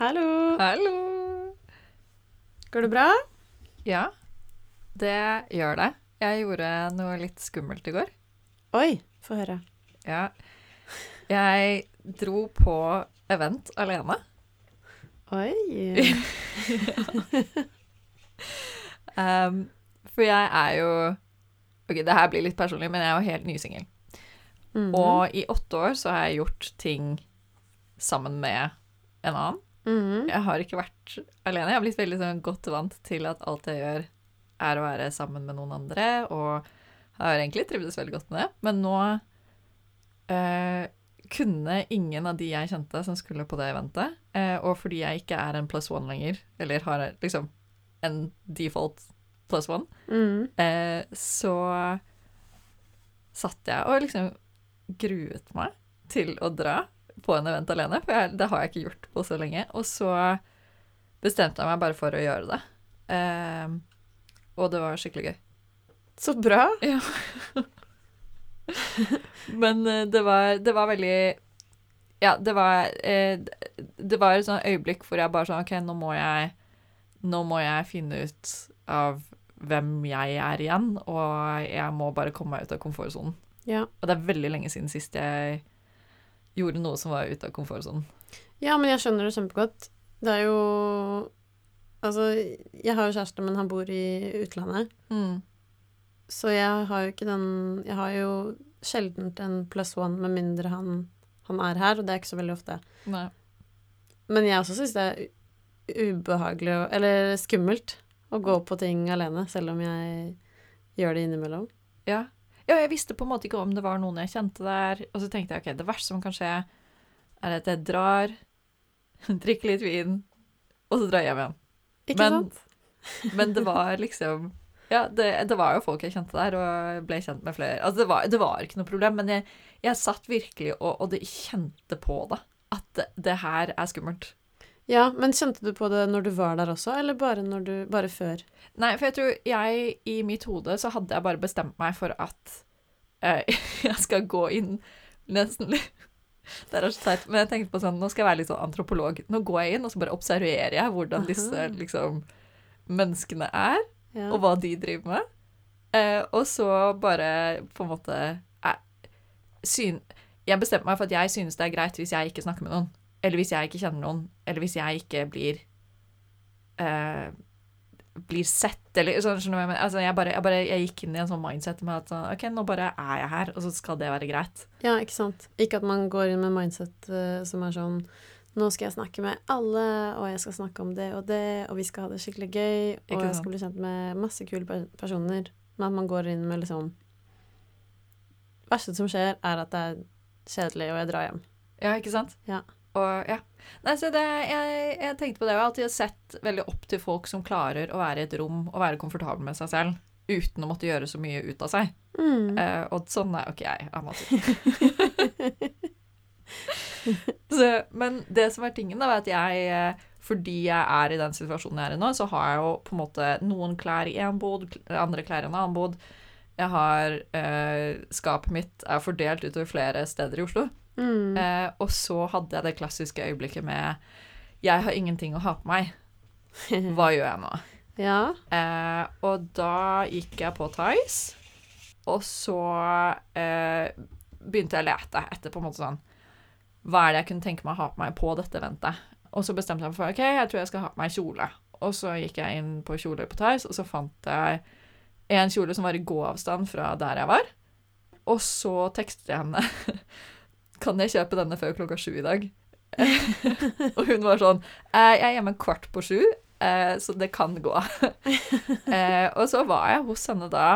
Hallo. Hallo. Går det bra? Ja, det gjør det. Jeg gjorde noe litt skummelt i går. Oi, få høre. Ja. Jeg dro på event alene. Oi. Um, for jeg er jo Ok, det her blir litt personlig, men jeg er jo helt nysingel. Mhm. Og i åtte år så har jeg gjort ting sammen med en annen. Mhm. Jeg har ikke vært alene. Jeg har blitt veldig sånn godt vant til at alt jeg gjør, er å være sammen med noen andre, og har egentlig trivdes veldig godt med det. Men nå eh, kunne ingen av de jeg kjente som skulle på det eventet, eh, og fordi jeg ikke er en plus one lenger, eller har liksom en default plus one, mm. eh, så satt jeg og liksom gruet meg til å dra på en event alene, for jeg, det har jeg ikke gjort på så lenge. Og så bestemte jeg meg bare for å gjøre det. Eh, og det var skikkelig gøy. Så bra. Ja. Men eh, det var, det var veldig Ja, det var eh, Det var et sånt øyeblikk hvor jeg bare sånn OK, nå må jeg Nå må jeg finne ut av hvem jeg er igjen, og jeg må bare komme meg ut av komfortsonen. Ja. Og det er veldig lenge siden sist jeg gjorde noe som var ute av komfortsonen. ja, men jeg skjønner det kjempegodt. Det er jo Altså, jeg har jo kjæreste, men han bor i utlandet. Mm. Så jeg har jo ikke den Jeg har jo sjelden en plus one med mindre han, han er her, og det er ikke så veldig ofte. Nei. Men jeg også syns det er ubehagelig eller skummelt å gå på ting alene, selv om jeg gjør det innimellom. Ja. Ja, jeg visste på en måte ikke om det var noen jeg kjente der. Og så tenkte jeg ok, det verste som kan skje, er at jeg drar, drikker litt vin, og så drar jeg hjem igjen. Ikke Men- sant? Men det var liksom Ja, det, det var jo folk jeg kjente der, og ble kjent med flere. Altså, det var, det var ikke noe problem, men jeg, jeg satt virkelig og, og det kjente på det. At det, det her er skummelt. Ja, men kjente du på det når du var der også, eller bare, du, bare før? Nei, for jeg tror jeg i mitt hode så hadde jeg bare bestemt meg for at eh, jeg skal gå inn nesten litt Det er så teit, men jeg tenkte på sånn, nå skal jeg være litt sånn antropolog. Nå går jeg inn, og så bare observerer jeg hvordan disse liksom menneskene er. Ja. og hva de driver med. Eh, og så bare på en måte eh, syn, Jeg bestemte meg for at jeg synes det er greit hvis jeg ikke snakker med noen. Eller hvis jeg ikke kjenner noen. Eller hvis jeg ikke blir eh, blir sett, eller sånn, skjønner du hva jeg mener? Altså, jeg, bare, jeg, bare, jeg gikk inn i en sånn mindset med at sånn, OK, nå bare er jeg her, og så skal det være greit. ja, ikke sant. Ikke at man går inn med mindset uh, som er sånn Nå skal jeg snakke med alle, og jeg skal snakke om det og det, og vi skal ha det skikkelig gøy, og jeg skal bli kjent med masse kule personer. Men at man går inn med liksom Det verste som skjer, er at det er kjedelig, og jeg drar hjem. Ja, ikke sant? Ja. Og ja. Nei, så det, jeg, jeg tenkte på det. Jeg har alltid sett veldig opp til folk som klarer å være i et rom og være komfortabel med seg selv uten å måtte gjøre så mye ut av seg. Mm. Uh, og sånn er jo ikke jeg. så, men det som er tingen, da, er at jeg eh, fordi jeg er i den situasjonen jeg er i nå, så har jeg jo på en måte noen klær i én bod, andre klær i en annen bod. Jeg har uh, Skapet mitt er fordelt utover flere steder i Oslo. Mm. Eh, og så hadde jeg det klassiske øyeblikket med Jeg har ingenting å ha på meg. Hva gjør jeg nå? ja. Eh, og da gikk jeg på Tice, og så eh, begynte jeg å lete etter på en måte sånn Hva er det jeg kunne tenke meg å ha på meg på dette eventet? Og så bestemte jeg meg for ok, jeg tror jeg skal ha på meg kjole. Og så gikk jeg inn på kjoler på Tice, og så fant jeg en kjole som var i gåavstand fra der jeg var. Og så tekstet jeg henne Kan jeg kjøpe denne før klokka sju i dag? og hun var sånn «Eh, Jeg er hjemme kvart på sju, eh, så det kan gå. eh, og så var jeg hos henne da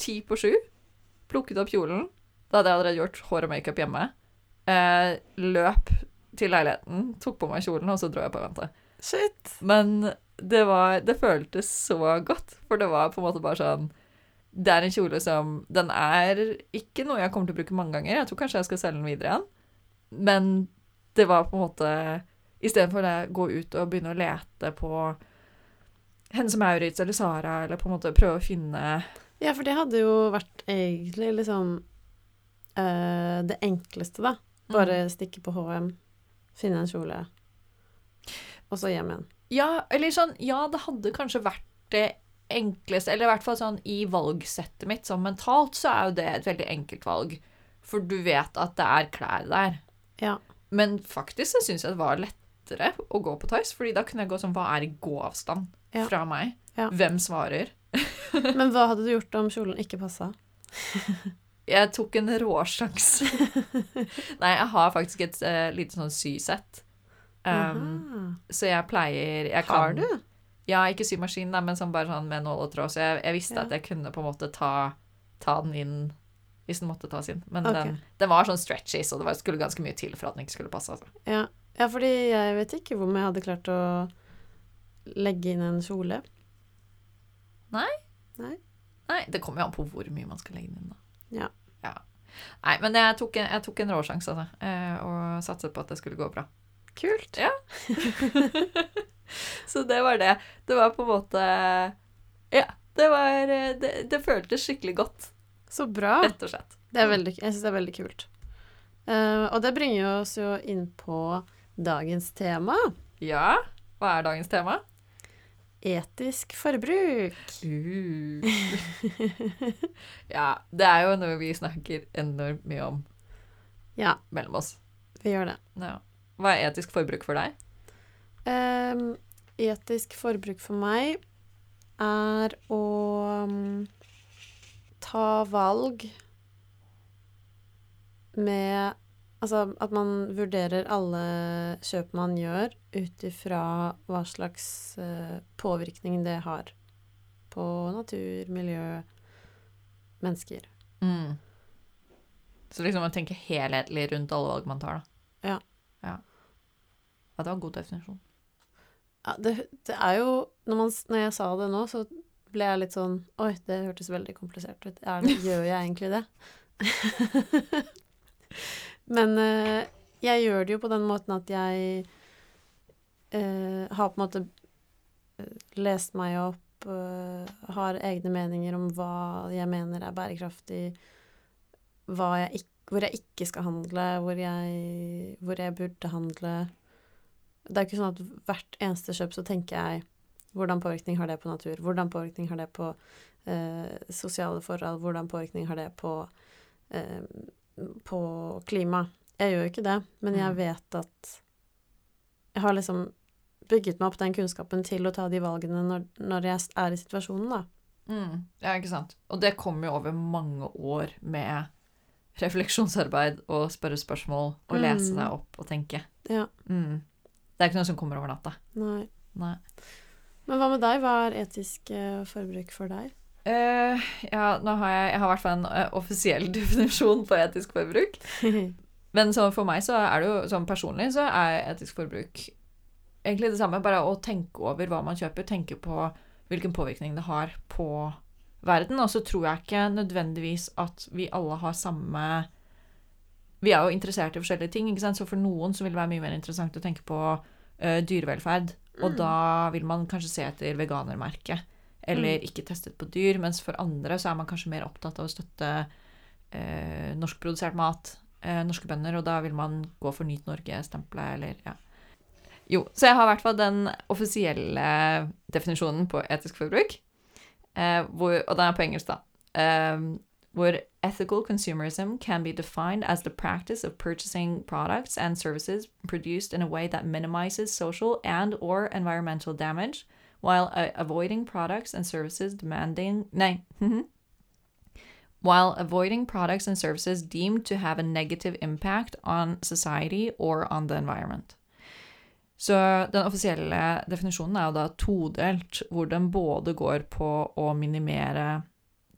ti på sju. Plukket opp kjolen. Da hadde jeg allerede gjort hår og makeup hjemme. Eh, løp til leiligheten, tok på meg kjolen, og så dro jeg på eventet. Shit. Men det var Det føltes så godt, for det var på en måte bare sånn Det er en kjole som Den er ikke noe jeg kommer til å bruke mange ganger. Jeg tror kanskje jeg skal selge den videre igjen. Men det var på en måte Istedenfor å gå ut og begynne å lete på Hennes Maurits eller Sara, eller på en måte prøve å finne Ja, for det hadde jo vært egentlig liksom eh, det enkleste, da. Bare stikke på HM, finne en kjole, og så hjem igjen. Ja, eller sånn Ja, det hadde kanskje vært det enkleste, eller i hvert fall sånn i valgsettet mitt, sånn mentalt, så er jo det et veldig enkelt valg. For du vet at det er klær der. Ja. Men faktisk så syns jeg det var lettere å gå på Tice, fordi da kunne jeg gå sånn Hva er i gåavstand Ja. fra meg? Ja. Hvem svarer? Men hva hadde du gjort om kjolen ikke passa? Jeg tok en råsjanse. Nei, jeg har faktisk et uh, lite sånn sysett. Um, så jeg pleier jeg Har kan- du? Ja, ikke symaskin, da, men sånn bare sånn med nål og tråd. Så jeg, jeg visste Ja. at jeg kunne på en måte ta, ta den inn hvis den måtte tas inn. Men okay. den, den var sånn stretchy, så det var, skulle ganske mye til for at den ikke skulle passe. Altså. Ja. ja, fordi jeg vet ikke om jeg hadde klart å legge inn en kjole. Nei, Nei. Nei det kommer jo an på hvor mye man skal legge inn, da. Ja. ja. Nei, men jeg tok en, jeg tok en råsjanse, altså. eh, Og satset på at det skulle gå bra. Kult. Ja. så det var det. Det var på en måte Ja. Det var Det, det føltes skikkelig godt, Så bra. rett og slett. Det veldig, jeg syns det er veldig kult. Uh, og det bringer oss jo inn på dagens tema. Ja. Hva er dagens tema? Etisk forbruk. Uh. ja, det er jo noe vi snakker enormt mye om Ja, mellom oss. vi gjør det. Ja. Hva er etisk forbruk for deg? Um, etisk forbruk for meg er å um, ta valg med Altså at man vurderer alle kjøp man gjør, ut ifra hva slags uh, påvirkning det har på natur, miljø, mennesker. Mm. Så liksom man tenker helhetlig rundt alle valg man tar, da. Ja. Ja, ja det var en god definisjon. Ja, det, det er jo når, man, når jeg sa det nå, så ble jeg litt sånn Oi, det hørtes veldig komplisert ut. Er gjør jeg egentlig det? Men eh, jeg gjør det jo på den måten at jeg eh, har på en måte eh, lest meg opp, eh, har egne meninger om hva jeg mener er bærekraftig, hva jeg ikk- hvor jeg ikke skal handle, hvor jeg, hvor jeg burde handle. Det er ikke sånn at hvert eneste kjøp så tenker jeg hvordan påvirkning har det på natur, hvordan påvirkning har det på eh, sosiale forhold, hvordan påvirkning har det på, eh, på klima. Jeg gjør jo ikke det, men jeg Mm. vet at jeg har liksom bygget meg opp den kunnskapen til å ta de valgene når, når jeg er i situasjonen, da. Mm. Ja, ikke sant. Og det kommer jo over mange år med refleksjonsarbeid og spørre spørsmål og lese Mm. seg opp og tenke. Ja. Mm. Det er ikke noe som kommer over natta. Nei. Nei. Men hva med deg? Hva er etisk eh, forbruk for deg? Uh, ja, nå har jeg, jeg har i hvert fall en uh, offisiell definisjon på etisk forbruk. Men så for meg så er det jo sånn personlig så er etisk forbruk egentlig det samme. Bare å tenke over hva man kjøper, tenke på hvilken påvirkning det har på verden. Og så tror jeg ikke nødvendigvis at vi alle har samme Vi er jo interessert i forskjellige ting, ikke sant? så for noen så vil det være mye mer interessant å tenke på uh, dyrevelferd. Og Mm. da vil man kanskje se etter veganermerket, eller ikke testet på dyr. Mens for andre så er man kanskje mer opptatt av å støtte uh, norskprodusert mat, uh, norske bønder, og da vil man gå for Nyt Norge-stempelet, eller ja. Jo, så jeg har i hvert fall den offisielle definisjonen på etisk forbruk, eh, hvor, og den er på engelsk, da. Um, hvor ethical consumerism can be defined as the practice of purchasing products and services produced in a way that minimizes social and or environmental damage while uh, avoiding products and services demanding nei, mhm. while avoiding products and services deemed to have a negative impact on society or on the environment. Så den offisielle definisjonen er jo da todelt, hvor den både går på å minimere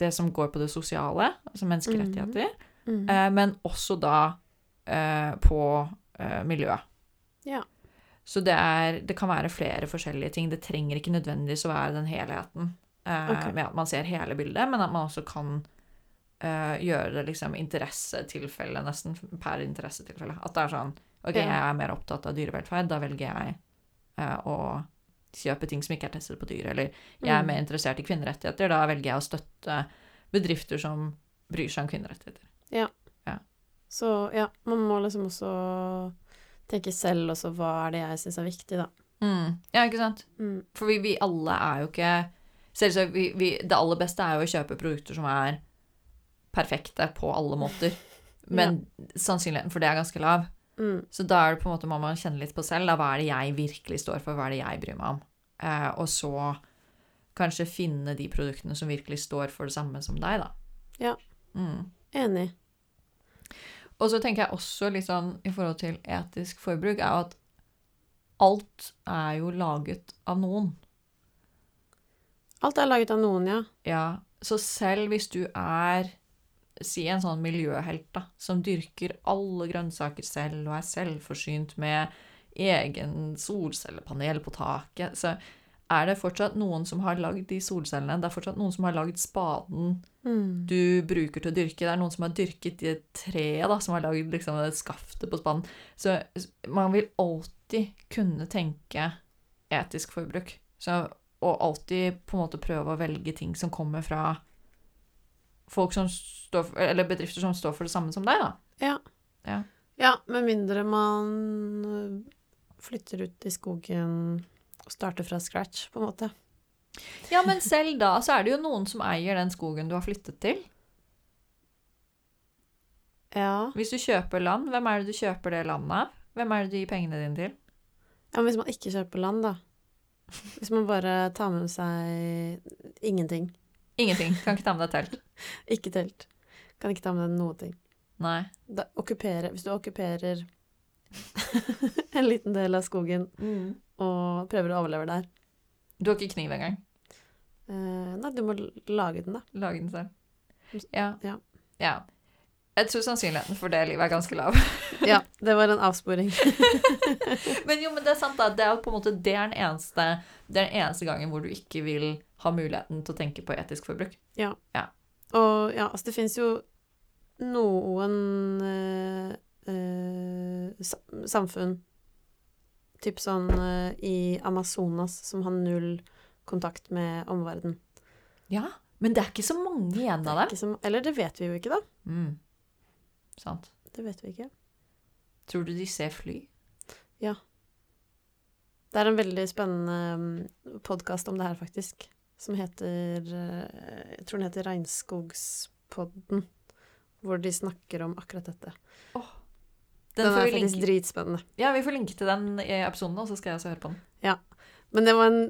det som går på det sosiale, altså menneskerettigheter, Mm. eh, men også da eh, på eh, miljøet. Ja. Så det, er, det kan være flere forskjellige ting. Det trenger ikke nødvendigvis å være den helheten eh, Ok. med at man ser hele bildet, men at man også kan eh, gjøre det liksom interessetilfelle, nesten per interessetilfelle. At det er sånn OK, jeg er mer opptatt av dyrevelferd, da velger jeg eh, å kjøpe ting som ikke er testet på dyr. Eller jeg er Mm. mer interessert i kvinnerettigheter, da velger jeg å støtte bedrifter som bryr seg om kvinnerettigheter. Ja. Så ja, man må liksom også tenke selv også hva er det jeg syns er viktig, da. Mm. Ja, ikke sant? Mm. For vi, vi alle er jo ikke Selvsagt, vi, vi, det aller beste er jo å kjøpe produkter som er perfekte på alle måter. Men sannsynligheten for det er ganske lav. Mm. Så da er det på en måte må man kjenne litt på selv. Da, hva er det jeg virkelig står for? Hva er det jeg bryr meg om? Eh, og så kanskje finne de produktene som virkelig står for det samme som deg, da. Ja. Mm. Enig. Og så tenker jeg også litt sånn i forhold til etisk forbruk, er jo at alt er jo laget av noen. Alt er laget av noen, ja. Ja, så selv hvis du er Si en sånn miljøhelt, da, som dyrker alle grønnsaker selv og er selvforsynt med egen solcellepanel på taket, så er det fortsatt noen som har lagd de solcellene. Det er fortsatt noen som har lagd spaden Mm. du bruker til å dyrke. Det er noen som har dyrket det treet, da, som har lagd liksom skaftet på spaden. Så man vil alltid kunne tenke etisk forbruk. Så, og alltid på en måte prøve å velge ting som kommer fra folk som står for, eller bedrifter som står for det samme som deg, da. Ja. Ja. Ja, med mindre man øh, flytter ut i skogen og starter fra scratch, på en måte. Ja, men selv da så er det jo noen som eier den skogen du har flyttet til. Ja. Hvis du kjøper land, hvem er det du kjøper det landet av? Hvem er det du gir pengene dine til? ja, men hvis man ikke kjøper land, da. Hvis man bare tar med seg ingenting. Ingenting. Kan ikke ta med deg telt. Ikke telt. Kan ikke ta med deg noe ting. Nei. Da, okkupere, hvis du okkuperer en liten del av skogen og prøver å overleve der Du har ikke kniv engang. eh, Nei, du må lage den, da. Lage den selv. Ja. Ja. ja. Jeg tror sannsynligheten for det livet er ganske lav. Ja, det var en avsporing. men jo, men det er sant da. Det er på en måte det er den eneste, det er den eneste gangen hvor du ikke vil ha muligheten til å tenke på etisk forbruk. Og ja, altså det fins jo noen eh, eh, samfunn Typ sånn eh, i Amazonas som har null kontakt med omverdenen. Ja, men det er ikke så mange igjen av dem. Som- Eller det vet vi jo ikke, da. Mm. Sant. Det vet vi ikke. Tror du de ser fly? Ja. Det er en veldig spennende podkast om det her, faktisk. Som heter eh, Jeg tror den heter Regnskogspodden. Hvor de snakker om akkurat dette. Den, Den, er faktisk linke. dritspennende. Ja, vi får linke til den i episoden, og så skal jeg også høre på den. Ja. Men det var en,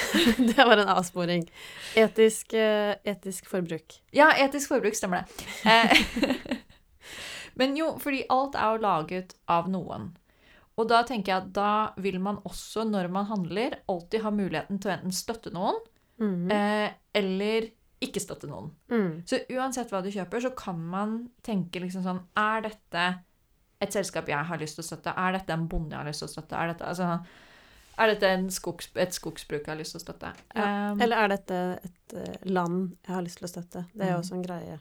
det var en avsporing. Etisk, eh, etisk forbruk. Ja, etisk forbruk stemmer det. Men jo, fordi alt er jo laget av noen. Og da tenker jeg at da vil man også, når man handler, alltid ha muligheten til å enten støtte noen, mm. eh, eller ikke støtte noen. Mm. Så uansett hva du kjøper, så kan man tenke liksom sånn Er dette et selskap jeg har lyst til å støtte? Er dette en bonde jeg har lyst til å støtte? Er dette, altså, er dette en skogs, et skogsbruk jeg har lyst til å støtte? Ja, Um, Eller er dette et eh, land jeg har lyst til å støtte? Det er jo Mm. også en greie.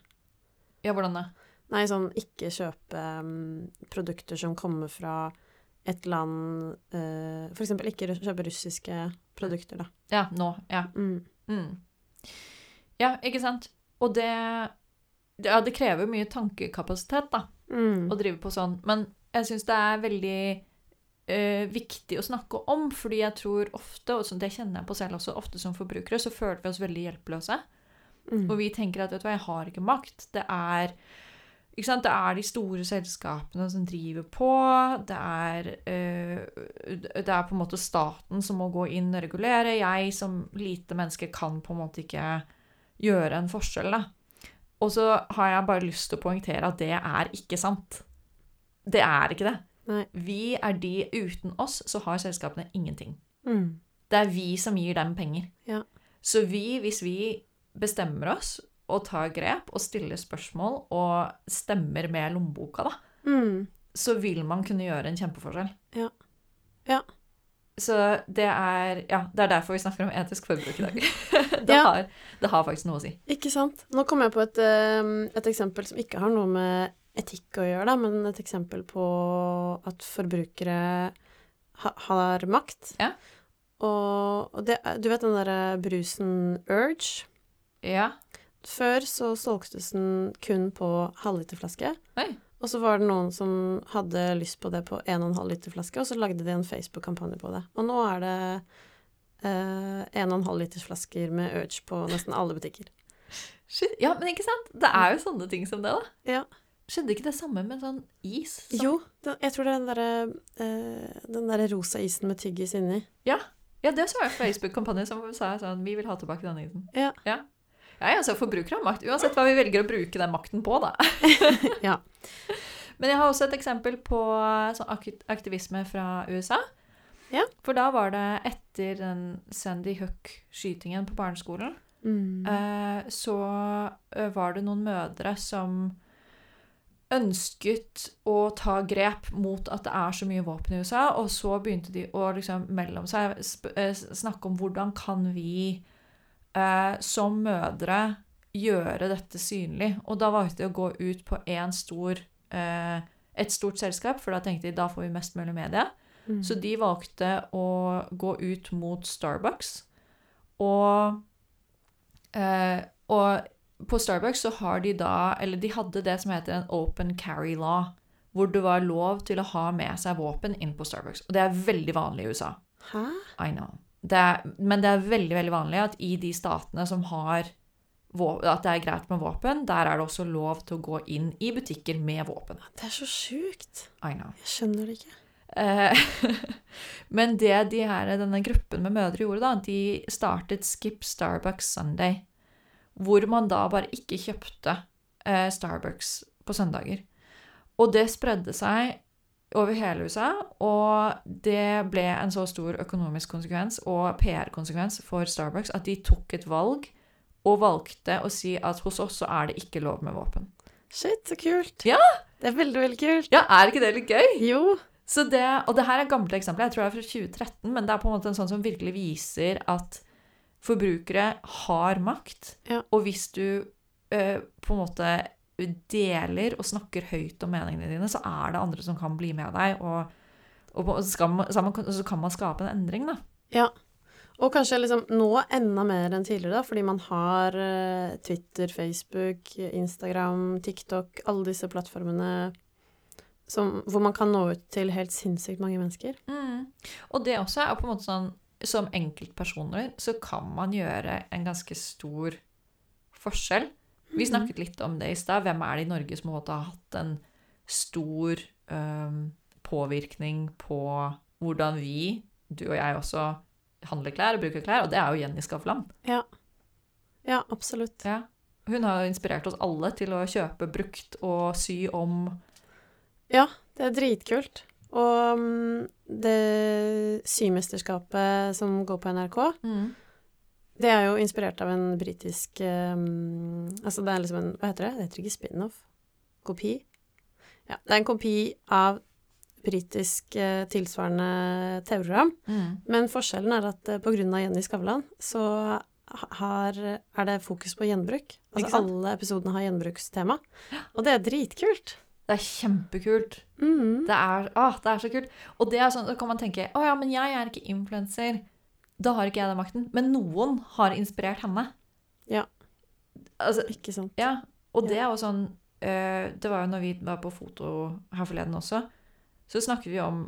ja, hvordan det? Nei, sånn ikke kjøpe um, produkter som kommer fra et land uh, For eksempel ikke kjøpe russiske produkter, da. Ja, nå. Ja. Mm. Mm. Ja, ikke sant? Og det Ja, det krever mye tankekapasitet, da, Mm. å drive på sånn. Men jeg syns det er veldig uh, viktig å snakke om, fordi jeg tror ofte, og sånn, det kjenner jeg på selv også, ofte som forbrukere, så føler vi oss veldig hjelpeløse. Mm. Og vi tenker at vet du hva, jeg har ikke makt. Det er ikke sant? Det er de store selskapene som driver på. Det er, eh, det er på en måte staten som må gå inn og regulere. Jeg som lite menneske kan på en måte ikke gjøre en forskjell. Da. Og så har jeg bare lyst til å poengtere at det er ikke sant. Det er ikke det. Nei. Vi er de Uten oss så har selskapene ingenting. Mm. Det er vi som gir dem penger. Ja. Så vi, hvis vi bestemmer oss og tar grep og stiller spørsmål og stemmer med lommeboka, da, Mm. så vil man kunne gjøre en kjempeforskjell. Ja. Så det er Ja, det er derfor vi snakker om etisk forbruk i dag. det, Ja. har, det har faktisk noe å si. Ikke sant? Nå kom jeg på et, eh, et eksempel som ikke har noe med etikk å gjøre, da, men et eksempel på at forbrukere ha, har makt. Ja. Og, og det, du vet den derre brusen Urge? Ja. Før så solgtes den kun på halvliterflaske. Oi. Og så var det noen som hadde lyst på det på 1,5 liter flaske, og så lagde de en Facebook-kampanje på det. Og nå er det eh, 1,5 liters flasker med Urge på nesten alle butikker. Shit. Ja, men ikke sant? Det er jo sånne ting som det, da. Ja. Skjedde ikke det samme med sånn is? Som... Jo, den, jeg tror det er den derre eh, den derre rosa isen med tyggis inni. Ja, ja det så jeg en Facebook-kampanje som sa sånn Vi vil ha tilbake denne isen. Ja. Ja, ja altså, forbrukere har makt. Uansett hva vi velger å bruke den makten på, da. Ja. Men jeg har også et eksempel på sånn aktivisme fra USA. Ja. For da var det etter den Sandy Hook-skytingen på barneskolen, Mm. eh, så eh, var det noen mødre som ønsket å ta grep mot at det er så mye våpen i USA, og så begynte de å liksom mellom seg eh, snakke om hvordan kan vi eh, som mødre gjøre dette synlig. Og da valgte de å gå ut på en stor, eh, et stort selskap, for da tenkte de da får vi mest mulig media. Mm. Så de valgte å gå ut mot Starbucks. Og, eh, og på Starbucks så har de da Eller de hadde det som heter en open carry law. Hvor det var lov til å ha med seg våpen inn på Starbucks. Og det er veldig vanlig i USA. Hæ? I know. Det men det er veldig veldig vanlig at i de statene som har at det er greit med våpen, der er det også lov til å gå inn i butikker med våpen. Det er så sjukt. I know. Jeg skjønner det ikke. Eh, Men det de her, denne gruppen med mødre gjorde, da, de startet Skip Starbucks Sunday. Hvor man da bare ikke kjøpte eh, Starbucks på søndager. Og det spredde seg over hele USA, og det ble en så stor økonomisk konsekvens og PR-konsekvens for Starbucks at de tok et valg og valgte å si at hos oss så er det ikke lov med våpen. Shit, så kult. Ja. Det er veldig, veldig kult. Ja, er ikke det litt gøy? Jo. Så det, og det her er gamle eksempler, jeg tror det er fra 2013, men det er på en måte en sånn som virkelig viser at forbrukere har makt. Ja. Og hvis du eh, på en måte deler og snakker høyt om meningene dine, så er det andre som kan bli med deg, og, og så, kan man, så kan man skape en endring, da. Ja. Og kanskje liksom nå enda mer enn tidligere, da, fordi man har eh, Twitter, Facebook, Instagram, TikTok, alle disse plattformene som, hvor man kan nå ut til helt sinnssykt mange mennesker. Og det også er på en måte sånn Som enkeltpersoner så kan man gjøre en ganske stor forskjell. Vi snakket litt om det i stad. Hvem er det i Norge som har hatt en stor øhm, påvirkning på hvordan vi, du og jeg også, handler klær og bruker klær? Og det er jo Jenny Skavlan. Ja. Ja, absolutt. Ja. Hun har jo inspirert oss alle til å kjøpe brukt og sy om. Ja, det er dritkult. Og mm, det symesterskapet som går på NRK, det er jo inspirert av en britisk um, Altså det er liksom en Hva heter det? Det heter ikke spin-off. Kopi? Ja, det er en kopi av britisk uh, tilsvarende TV-program. Men forskjellen er at uh, på grunn av Jenny Skavlan så har, er det fokus på gjenbruk. Altså alle episodene har gjenbrukstema. Og det er dritkult. Det er kjempekult. Mm. Det er, ah, det er så kult. Og det er sånn, så kan man tenke å ja, men jeg er ikke influenser. Da har ikke jeg den makten. Men noen har inspirert henne. Ja. Altså, Ikke sant. ja. Og det er jo sånn eh, Det var jo når vi var på foto her forleden også, så snakket vi om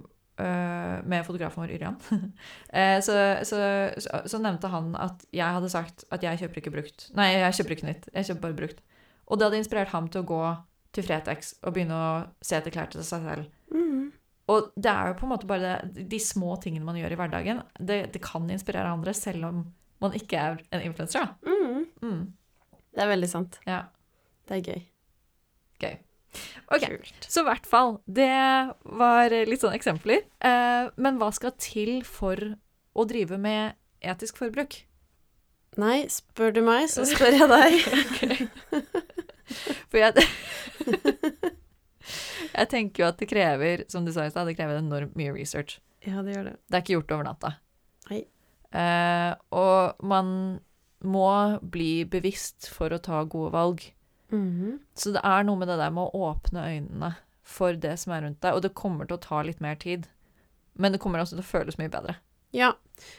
eh, med fotografen vår Yrjan. Eh, så, så, så, så nevnte han at jeg hadde sagt at jeg kjøper ikke brukt. Nei, jeg kjøper ikke nytt. Jeg kjøper bare brukt. Og det hadde inspirert ham til å gå til Fretex og begynne å se etter klær til seg selv. Mhm. Og det er jo på en måte bare det, de små tingene man gjør i hverdagen. Det, det kan inspirere andre, selv om man ikke er en influenser. Mhm. Mm, Det er veldig sant. ja, Det er gøy. gøy. Ok, Kult. Så i hvert fall, det var litt sånne eksempler. Eh, men hva skal til for å drive med etisk forbruk? Nei, spør du meg, så spør jeg deg. For jeg Jeg tenker jo at det krever, som du sa i sted, det krever enormt mye research. Ja, det gjør det. Det er ikke gjort over natta. Nei. Eh, og man må bli bevisst for å ta gode valg. Mhm. Så det er noe med det der med å åpne øynene for det som er rundt deg, og det kommer til å ta litt mer tid. Men det kommer også til å føles mye bedre. Ja.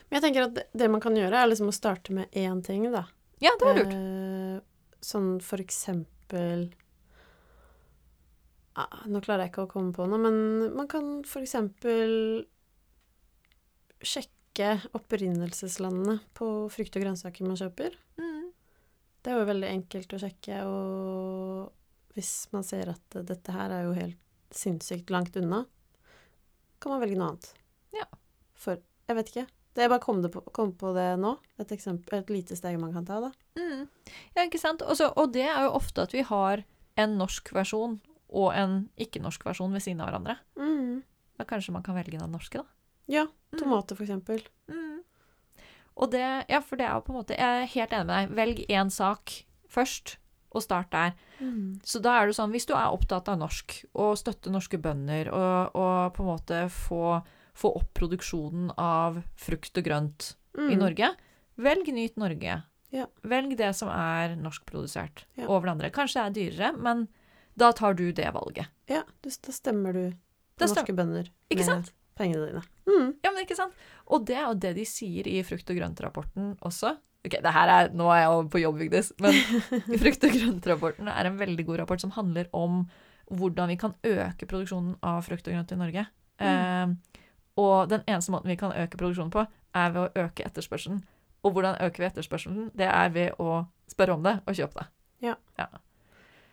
Men jeg tenker at det, det man kan gjøre, er liksom å starte med én ting, da. Ja, det var lurt. Eh, sånn for eksempel ah, Nå klarer jeg ikke å komme på noe, men man kan eksempel sjekke opprinnelseslandene på frukt og grønnsaker man kjøper. Mm. Det er jo veldig enkelt å sjekke, og hvis man ser at dette her er jo helt sinnssykt langt unna, kan man velge noe annet. Ja. For jeg vet ikke. Det jeg bare kom, på, kom på det nå. Et, eksempel, et lite steg man kan ta, da. Mm. Ja, ikke sant? Også, og det er jo ofte at vi har en norsk versjon og en ikke-norsk versjon ved siden av hverandre. Mm. Da kanskje man kan velge den norske, da. Ja. Mm. Tomater, for eksempel. Mm. Og det, ja, for det er jo på en måte Jeg er helt enig med deg. Velg én sak først, og start der. Mm. Så da er det sånn, hvis du er opptatt av norsk, og støtte norske bønder, og, og på en måte få, få opp produksjonen av frukt og grønt Mm. i Norge, velg Nyt Norge. Ja. Velg det som er norskprodusert Ja. over det andre. Kanskje det er dyrere, men da tar du det valget. Ja, da stemmer du på norske bønder Ikke med sant? pengene dine. Mm. Ja, men ikke sant? Og det er jo det de sier i frukt- og grønt-rapporten også. Ok, det her er, Nå er jeg over på jobb, Vigdis, men frukt- og grønt-rapporten er en veldig god rapport som handler om hvordan vi kan øke produksjonen av frukt og grønt i Norge. Eh, og den eneste måten vi kan øke produksjonen på, er ved å øke etterspørselen. Og hvordan øker vi etterspørselen? Det er ved å spørre om det og kjøpe det. Ja,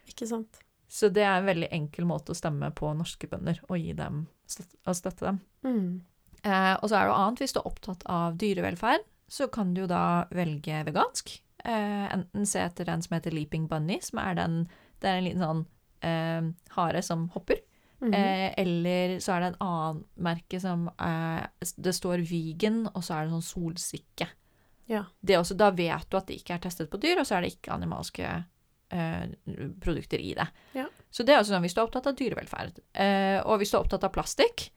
Ikke sant. Så det er en veldig enkel måte å stemme på norske bønder og gi dem støtte, og støtte dem. Mm. Eh, og så er det noe annet, hvis du er opptatt av dyrevelferd, så kan du jo da velge vegansk. Eh, enten se etter den som heter Leaping Bunny, som er den Det er en liten sånn eh, hare som hopper. Mm Eh, eller så er det en annen merke som Det står vegan, og så er det sånn solsikke. Ja. Det også, da vet du at det ikke er testet på dyr, og så er det ikke animalske produkter i det. Ja. Så det er altså sånn hvis du er opptatt av dyrevelferd. Eh, og hvis du er opptatt av plastikk,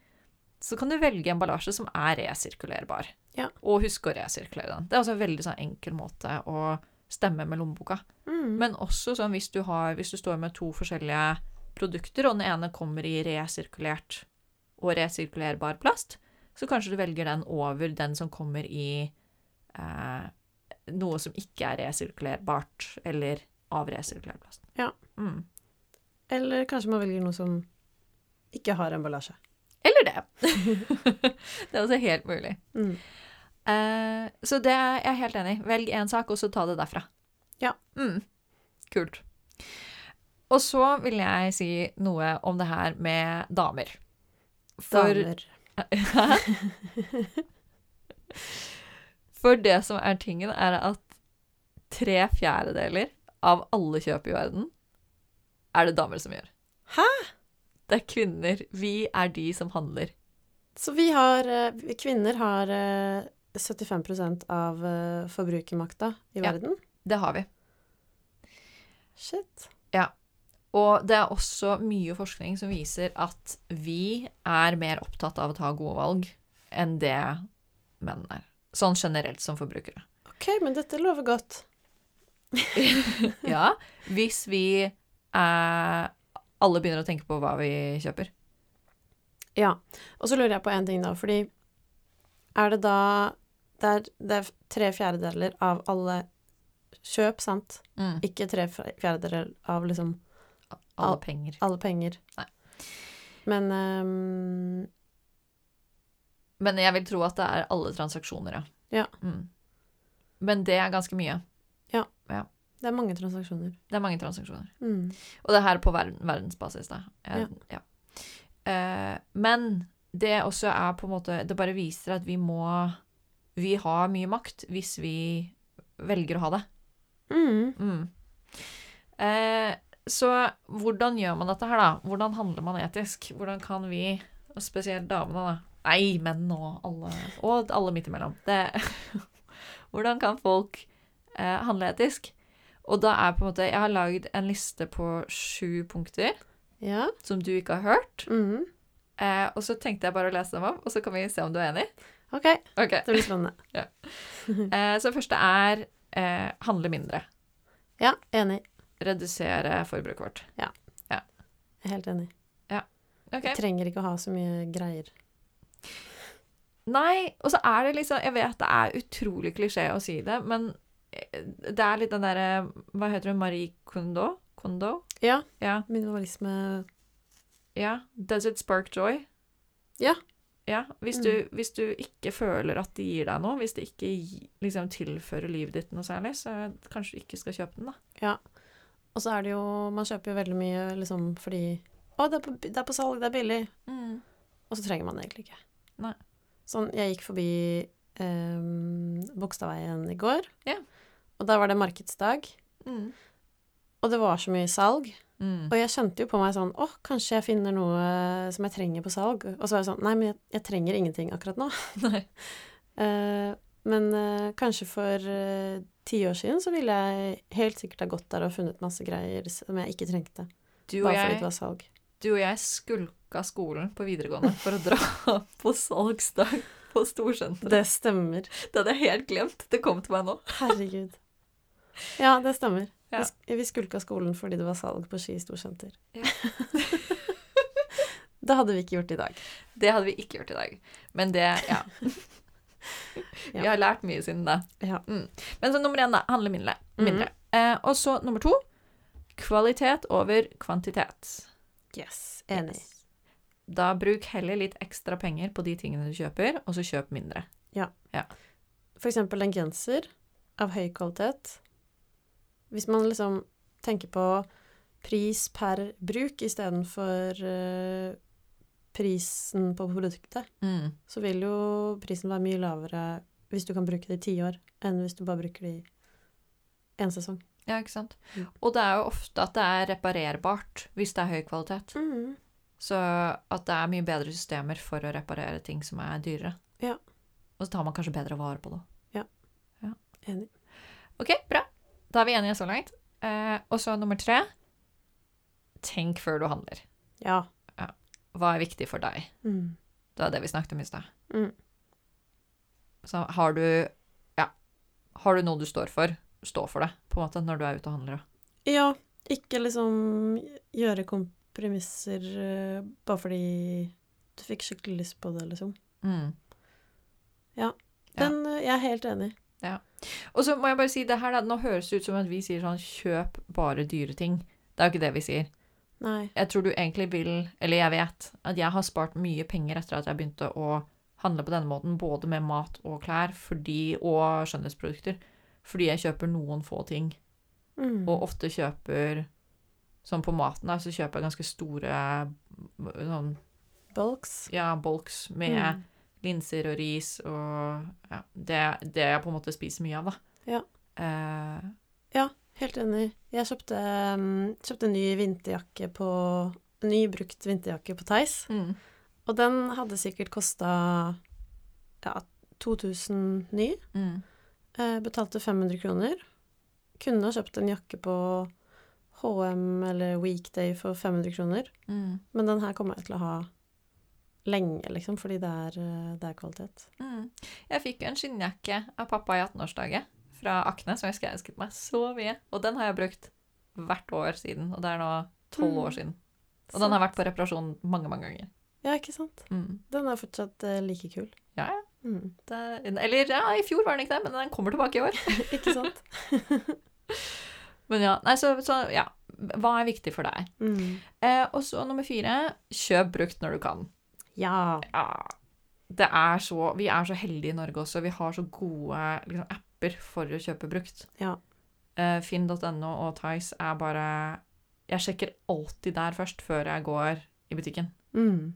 så kan du velge emballasje som er resirkulerbar. Ja. Og huske å resirkulere den. Det er altså en veldig sånn enkel måte å stemme med lommeboka. Mm. Men også sånn hvis du, har, hvis du står med to forskjellige produkter, og den ene kommer i resirkulert og resirkulerbar plast, så kanskje du velger den over den som kommer i eh, noe som ikke er resirkulerbart, eller av resirkulert plast. Ja. Mm. Eller kanskje man velger noe som ikke har emballasje. Eller det. det er også helt mulig. Mm. Uh, så det er jeg helt enig i. Velg én sak, og så ta det derfra. Ja. Mm. Kult. Og så vil jeg si noe om det her med damer. For, Damer. For det som er tingen, er at tre fjerdedeler av alle kjøp i verden er det damer som gjør. Hæ? Det er kvinner. Vi er de som handler. Så vi har eh, Kvinner har eh, 75 av eh, forbrukermakta i Ja. verden. Det har vi. Shit. Ja. Og det er også mye forskning som viser at vi er mer opptatt av å ta gode valg enn det menn er. Sånn generelt som forbrukere. OK, men dette lover godt. Ja, hvis vi eh, alle begynner å tenke på hva vi kjøper. Ja. Og så lurer jeg på en ting, da, fordi er det da det er, det er tre fjerdedeler av alle kjøp, sant? Mm. Ikke tre fjerdedeler av liksom Alle Al- penger. alle penger. Nei. Men um, Men jeg vil tro at det er alle transaksjoner, ja. Ja. Mm. Men det er ganske mye. Det er mange transaksjoner. Det er mange transaksjoner. Mm. Og det er her på verden, verdensbasis, da. Jeg, ja. Eh, men det også er på en måte Det bare viser at vi må Vi har mye makt hvis vi velger å ha det. Mm. Mm. Eh, så hvordan gjør man dette her, da? Hvordan handler man etisk? Hvordan kan vi, og spesielt damene, da Nei, menn og alle Og alle midt imellom. Det, hvordan kan folk eh, handle etisk? Og da er på en måte Jeg har lagd en liste på sju punkter Ja. som du ikke har hørt. Mm. Eh, og så tenkte jeg bare å lese dem opp, og så kan vi se om du er enig. OK, okay. det blir spennende. Eh, så første er eh, handle mindre. Ja, enig. Redusere forbruket vårt. Jeg er helt enig. Ja. Ok. Jeg trenger ikke å ha så mye greier. Nei, og så er det liksom Jeg vet det er utrolig klisjé å si det, men det er litt den derre Hva heter hun? Marie Kondo? Kondo? Ja, Ja. minimalisme ja. Does it spark joy? Ja. Ja, hvis du, hvis du ikke føler at det gir deg noe, hvis det ikke liksom tilfører livet ditt noe særlig, så kanskje du ikke skal kjøpe den, da. Ja. Og så er det jo Man kjøper jo veldig mye liksom fordi Å, det er på, det er på salg, det er billig. Og så trenger man det egentlig ikke. Nei. Sånn, jeg gikk forbi eh, Bogstadveien i går, Ja. Og da var det markedsdag. Mm. Og det var så mye salg. Mm. Og jeg kjente jo på meg sånn Å, kanskje jeg finner noe som jeg trenger på salg. Og så var jeg sånn Nei, men jeg, jeg trenger ingenting akkurat nå. Nei. uh, men uh, kanskje for eh, ti år siden så ville jeg helt sikkert ha gått der og funnet masse greier som jeg ikke trengte. Du og, Bare fordi det var salg. du og jeg skulka skolen på videregående for å dra på salgsdag på Storsenteret. Det stemmer. Det hadde jeg helt glemt. Det kom til meg nå. Herregud. Ja, det stemmer. Ja. Vi, skulka skolen fordi det var salg på Ski storsenter. Ja. det hadde vi ikke gjort i dag. Det hadde vi ikke gjort i dag. Men det Ja. Vi har lært mye siden da. Ja. Men så nummer én, da. Handle mindre. Mhm. mindre. Eh, og så nummer to. Kvalitet over kvantitet. Yes. Enig. Yes. Da bruk heller litt ekstra penger på de tingene du kjøper, og så kjøp mindre. Ja. For eksempel en genser av høy kvalitet. Hvis man liksom tenker på pris per bruk istedenfor uh, prisen på produktet, Mm. så vil jo prisen være mye lavere hvis du kan bruke det i ti år, enn hvis du bare bruker det i én sesong. Ja, ikke sant. Mm. Og det er jo ofte at det er reparerbart hvis det er høy kvalitet. Mm. Så at det er mye bedre systemer for å reparere ting som er dyrere. Ja. Og så tar man kanskje bedre vare på det. Ja, Enig. Ok, bra. Da er vi enige så langt. Eh, og så nummer tre. Tenk før du handler. Ja. Hva er viktig for deg? Mm. Det var det vi snakket om i stad. Mm. Så har du Ja. Har du noe du står for, stå for det, på en måte, når du er ute og handler. Ja, ikke liksom gjøre kompromisser uh, bare fordi du fikk skikkelig lyst på det, liksom. Mm. Ja. Den, ja. jeg er helt enig. Og så må jeg bare si det her, da. Nå høres det ut som at vi sier sånn kjøp bare dyre ting. Det er jo ikke det vi sier. Nei. Jeg tror du egentlig vil, eller jeg vet, at jeg har spart mye penger etter at jeg begynte å handle på denne måten, både med mat og klær fordi, og skjønnhetsprodukter, fordi jeg kjøper noen få ting. Mm. Og ofte kjøper Sånn på maten, da, så kjøper jeg ganske store sånn, Bulks. ja, bulks med Mm. Linser og ris og ja, det, det jeg på en måte spiser mye av, da. Ja. Eh, Helt enig. Jeg kjøpte, um, kjøpte en ny vinterjakke på ny brukt vinterjakke på Theis. mm, Og den hadde sikkert kosta ja, 2000 ny. mm, Eh, betalte 500 kroner. Kunne ha kjøpt en jakke på HM eller Weekday for 500 kroner. mm, Men den her kommer jeg til å ha lenge, liksom, fordi det er, eh, det er kvalitet. mm. Jeg fikk jo en skinnjakke av pappa i 18-årsdagen fra Akne, som jeg husker jeg ønsket meg så mye. Og den har jeg brukt hvert år siden, og det er nå tolv Mm. år siden. Og den har vært på reparasjon mange, mange ganger. Ja, ikke sant? Mm. Den er fortsatt uh, like kul. Ja, ja. Mm. Det, eller ja, i fjor var den ikke det, men den kommer tilbake i år. ikke sant? Men ja, nei, så, så ja. Hva er viktig for deg? Mm. Eh, og så nummer fire, kjøp brukt når du kan. Ja. Ja, det er så, vi er så heldige i Norge også. Vi har så gode liksom, apper for å kjøpe brukt. Ja. Uh, Finn.no og Tice er bare Jeg sjekker alltid der først, før jeg går i butikken. Mm.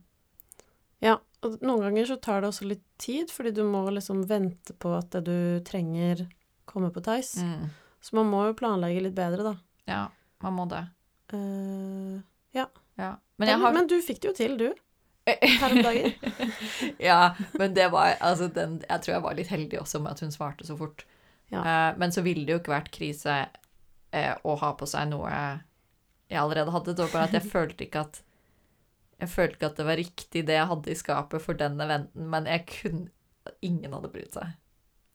Ja, og noen ganger så tar det også litt tid, fordi du må liksom vente på at det du trenger, kommer på Tice. Mm. Så man må jo planlegge litt bedre, da. Ja, man må det. Uh, Ja. ja. men, har men du fikk det jo til, du. Her om dagen. ja, men det var Altså, den Jeg tror jeg var litt heldig også med at hun svarte så fort. Ja. Uh, men så ville det jo ikke vært krise uh, å ha på seg noe jeg allerede hadde. Det var bare at jeg følte ikke at Jeg følte ikke at det var riktig det jeg hadde i skapet for den eventen, men jeg kunne Ingen hadde brydd seg.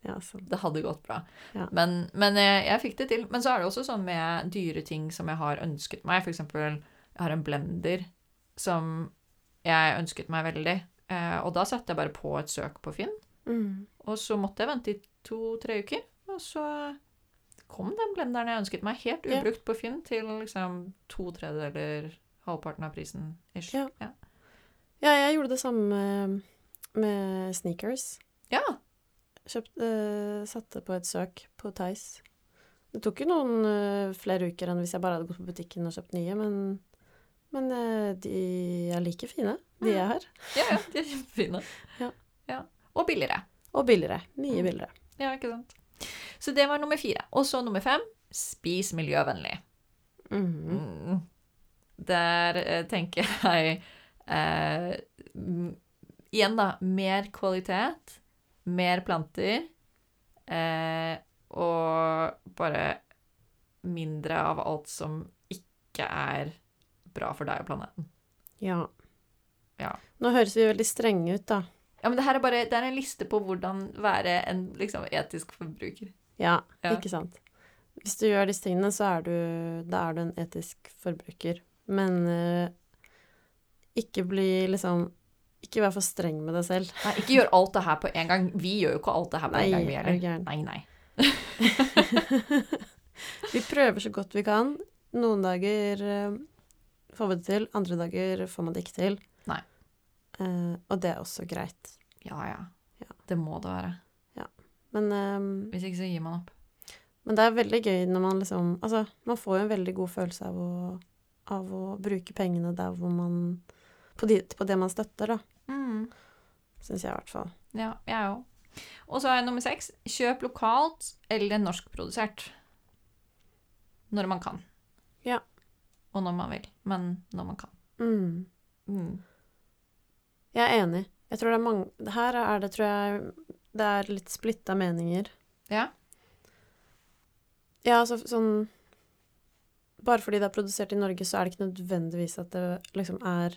Ja. Det hadde gått bra. Ja. Men, men jeg, jeg fikk det til. Men så er det også sånn med dyre ting som jeg har ønsket meg. For eksempel, jeg har en blender som jeg ønsket meg veldig. Eh, og da satte jeg bare på et søk på Finn. Mm. Og så måtte jeg vente i to-tre uker. Og så kom den blenderen jeg ønsket meg, helt ubrukt på Finn, til liksom to tredjedeler, halvparten av prisen ish. Ja. Ja. Ja, jeg gjorde det samme med, med sneakers. ja. Kjøpte, eh, satte på et søk på Tice. Det tok jo noen eh, flere uker enn hvis jeg bare hadde gått på butikken og kjøpt nye, men, men eh, de er like fine, de Mm. jeg har. ja, ja, de er kjempefine. Ja. Og billigere. Og billigere. Mye Mm. billigere. Ja, ikke sant. Så det var nummer fire. Og så nummer fem spis miljøvennlig. Mhm. Mm. Der eh, tenker jeg eh, Igjen, da. Mer kvalitet. Mer planter. Eh, og bare mindre av alt som ikke er bra for deg og planeten. Ja. Ja. Nå høres vi veldig strenge ut, da. Ja, men det her er bare det er en liste på hvordan være en liksom, etisk forbruker. Ja, Ja. ikke sant. Hvis du gjør disse tingene, så er du, da er du en etisk forbruker. Men uh, ikke bli liksom Ikke vær for streng med deg selv. Nei, ikke gjør alt det her på en gang. Vi gjør jo ikke alt det her på Nei, en gang, vi er heller. Nei, nei. Vi prøver så godt vi kan. Noen dager eh, får man det til, andre dager får man det ikke til. Nei. Eh, og det er også greit. Ja, ja. Ja. Det må det være. Men, eh, Hvis ikke så gir man opp. men det er veldig gøy når man liksom Altså, man får jo en veldig god følelse av å, av å bruke pengene der hvor man på, de, på det man støtter, da. Mm. Syns jeg i hvert fall. Ja, jeg òg. Og så er nummer seks kjøp lokalt eller norskprodusert. Når man kan. Ja. Og når man vil. Men når man kan. Mm. Mm. Jeg er enig. Jeg tror det er mange Her er det, tror jeg, det er litt splitta meninger. Ja. Ja, altså sånn Bare fordi det er produsert i Norge, så er det ikke nødvendigvis at det liksom er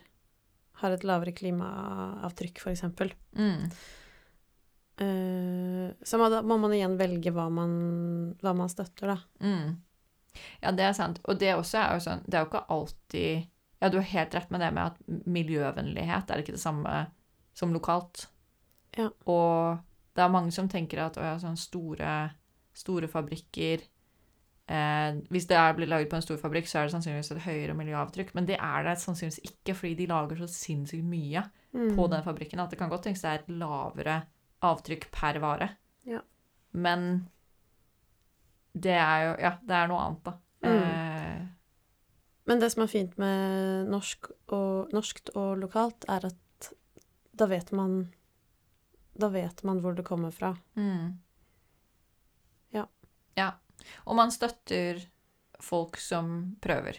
Har et lavere klimaavtrykk, for eksempel. Mm. Uh, så må, da må man igjen velge hva man, hva man støtter, da. Mm. Ja, det er sant. Og det også er jo sånn Det er jo ikke alltid Ja, du har helt rett med det med at miljøvennlighet er ikke det samme som lokalt. Ja. Og det er mange som tenker at å ja, sånn store, store fabrikker eh, Hvis det er, blir laget på en stor fabrikk, så er det sannsynligvis et høyere miljøavtrykk. Men det er det sannsynligvis ikke, fordi de lager så sinnssykt mye Mm. på den fabrikken at det kan godt tenkes det er et lavere avtrykk per vare. Ja. Men det er jo Ja, det er noe annet, da. Mm. Eh, Men det som er fint med norsk og, norskt og lokalt, er at da vet man Da vet man hvor det kommer fra. mm. Ja. Ja. Og man støtter folk som prøver.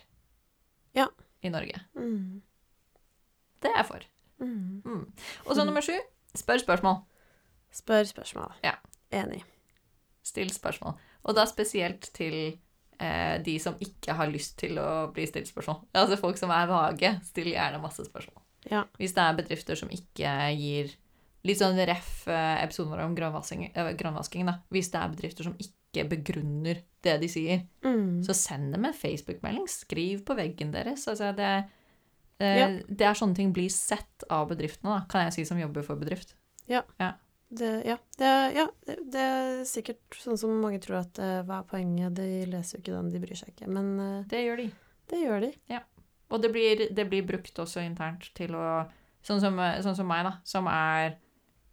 Ja. I Norge. Mm. Det er jeg for. Mm. Mm. Og så nummer sju spør spørsmål. Spør spørsmål. Ja. Enig. Still spørsmål. Og da spesielt til eh, de som ikke har lyst til å bli stilt spørsmål. Altså folk som er vage, still gjerne masse spørsmål. Ja. Hvis det er bedrifter som ikke gir Litt sånn ref eh, episoden vår om grønnvasking, eh, grønnvasking, da. Hvis det er bedrifter som ikke begrunner det de sier, Mm. så send dem en Facebook-melding. Skriv på veggen deres. Altså det, eh, Ja. det er sånne ting blir sett av bedriftene, da, kan jeg si, som jobber for bedrift. Det, ja, det, ja det, det er sikkert sånn som mange tror at eh, hva er poenget? De leser jo ikke den, de bryr seg ikke. Men eh, Det gjør de. det gjør de. Og det blir, det blir brukt også internt til å Sånn som, sånn som meg, da, som er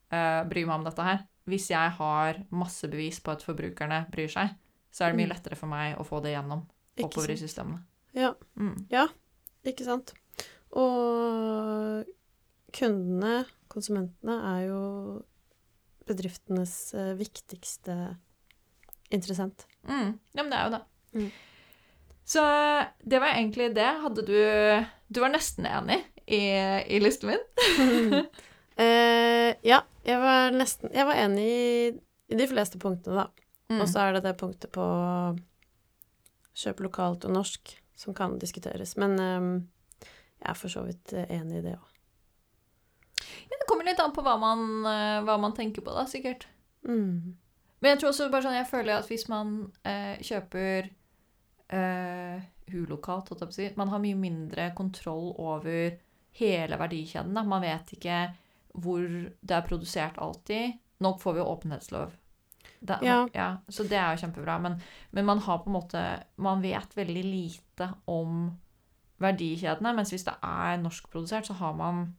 uh, bryr meg om dette her. Hvis jeg har masse bevis på at forbrukerne bryr seg, så er det mye Mm. lettere for meg å få det gjennom oppover i systemene. Ja, Mm. ikke sant. Og kundene, konsumentene, er jo bedriftenes eh, viktigste interessent. Mm. Ja, men det er jo det. Mm. Så det var egentlig det. Hadde du Du var nesten enig i, i listen min. Eh, ja, jeg var nesten Jeg var enig i, i de fleste punktene, da. Mm. Og så er det det punktet på kjøp lokalt og norsk som kan diskuteres. Men ehm, jeg er for så vidt eh, enig i det òg. Ja, det kommer litt an på hva man, eh, hva man tenker på, da, sikkert. Mm. Men jeg tror også bare sånn, jeg føler at hvis man eh, kjøper eh, hulokalt, holdt jeg på å si, man har mye mindre kontroll over hele verdikjeden. Da. Man vet ikke hvor det er produsert alltid. Nå får vi jo åpenhetslov. Det, Ja. Så det er jo kjempebra. Men, men man har på en måte Man vet veldig lite om verdikjedene. Mens hvis det er norskprodusert, så har man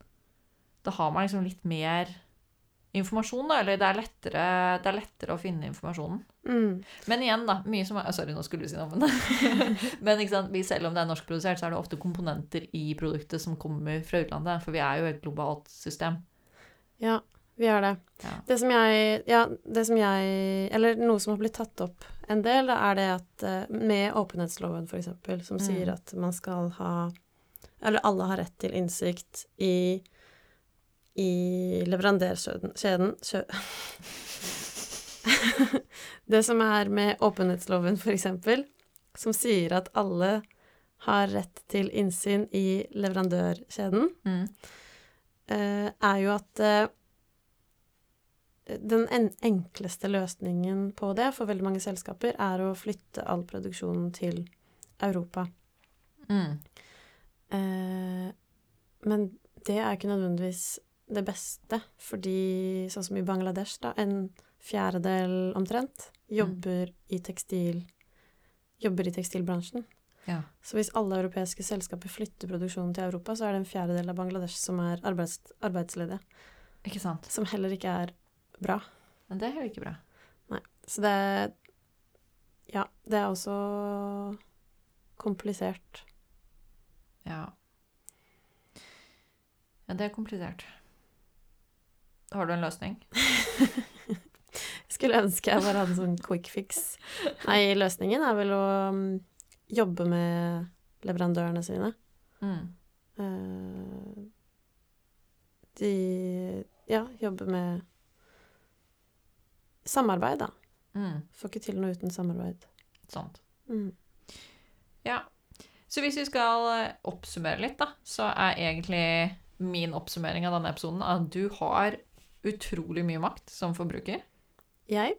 Da har man liksom litt mer informasjon, da. Eller det er lettere, det er lettere å finne informasjonen. Mm. Men igjen, da. Mye som er Sorry, nå skulle du si noe om det. Men selv om det er norskprodusert, så er det ofte komponenter i produktet som kommer fra utlandet. For vi er jo et globalt system. Ja, vi er det. Ja. Det som jeg Ja, det som jeg Eller noe som har blitt tatt opp en del, da, er det at eh, med åpenhetsloven, eksempel, som Mm. sier at man skal ha Eller alle har rett til innsikt i i leverandørkjeden Det som er med åpenhetsloven, for eksempel, som sier at alle har rett til innsyn i leverandørkjeden, Mm. eh, er jo at eh, den enkleste løsningen på det for veldig mange selskaper er å flytte all produksjonen til Europa. Mm. Eh, men det er ikke nødvendigvis det beste, fordi sånn som i Bangladesh, da, en fjerdedel omtrent jobber i tekstil jobber i tekstilbransjen. Ja. Så hvis alle europeiske selskaper flytter produksjonen til Europa, så er det en fjerdedel av Bangladesh som er arbeids arbeidsledige. Ikke sant. Som heller ikke er bra. Men det er jo ikke bra. Nei. Så det Ja, det er også komplisert. Ja. Ja, det er komplisert. Har du en løsning? Skulle ønske jeg bare hadde en sånn quick fix. Nei, løsningen er vel å mm, jobbe med leverandørene sine. Mm. Eh, de Ja, jobbe med samarbeid, da. Mm. Får ikke til noe uten samarbeid. Sant. Mm. Ja. Så hvis vi skal eh, oppsummere litt, da, så er egentlig min oppsummering av denne episoden at du har utrolig mye makt som forbruker. Jeg?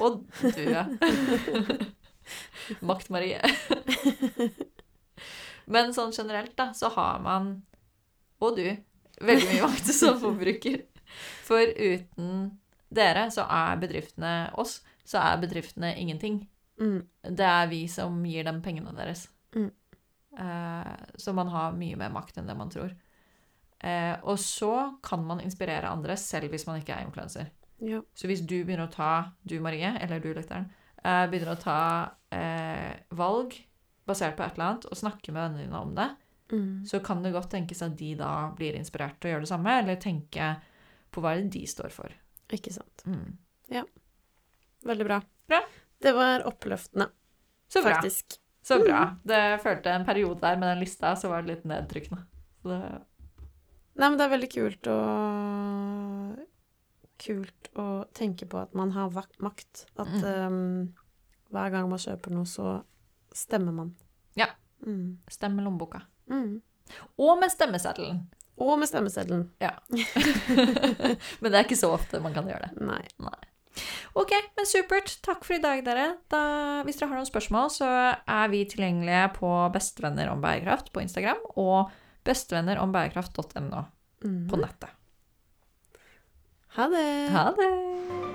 Og du, ja. Makt Marie. Men sånn generelt, da, så har man, og du, veldig mye makt som forbruker. For uten dere så er bedriftene oss, så er bedriftene ingenting. Mm. Det er vi som gir dem pengene deres. Mm. Eh, så man har mye mer makt enn det man tror. Eh, og så kan man inspirere andre, selv hvis man ikke er influenser. Ja. Så hvis du begynner å ta, du Marie, eller du lytteren, eh, begynner å ta eh, valg basert på et eller annet, og snakke med vennene dine om det, Mm. så kan det godt tenkes at de da blir inspirert til å gjøre det samme, eller tenke på hva det de står for. Ikke sant. Mm. Veldig bra. Bra. Det var oppløftende, Så bra. faktisk. Så bra. Det følte en periode der med den lista, så var det litt nedtrykkende. Så det, Nei, men det er veldig kult å Kult å tenke på at man har makt. At Mm. um, hver gang man kjøper noe, så stemmer man. Ja. Mm. Stemmer lommeboka. Mm. Og med stemmeseddelen. Og med stemmeseddelen. Men det er ikke så ofte man kan gjøre det. Nei. Ok, men supert. Takk for i dag, dere. Da, hvis dere har noen spørsmål, så er vi tilgjengelige på Bestevenner om bærekraft på Instagram og bestevennerombærekraft.no Mm. på nettet. Ha det. Ha det!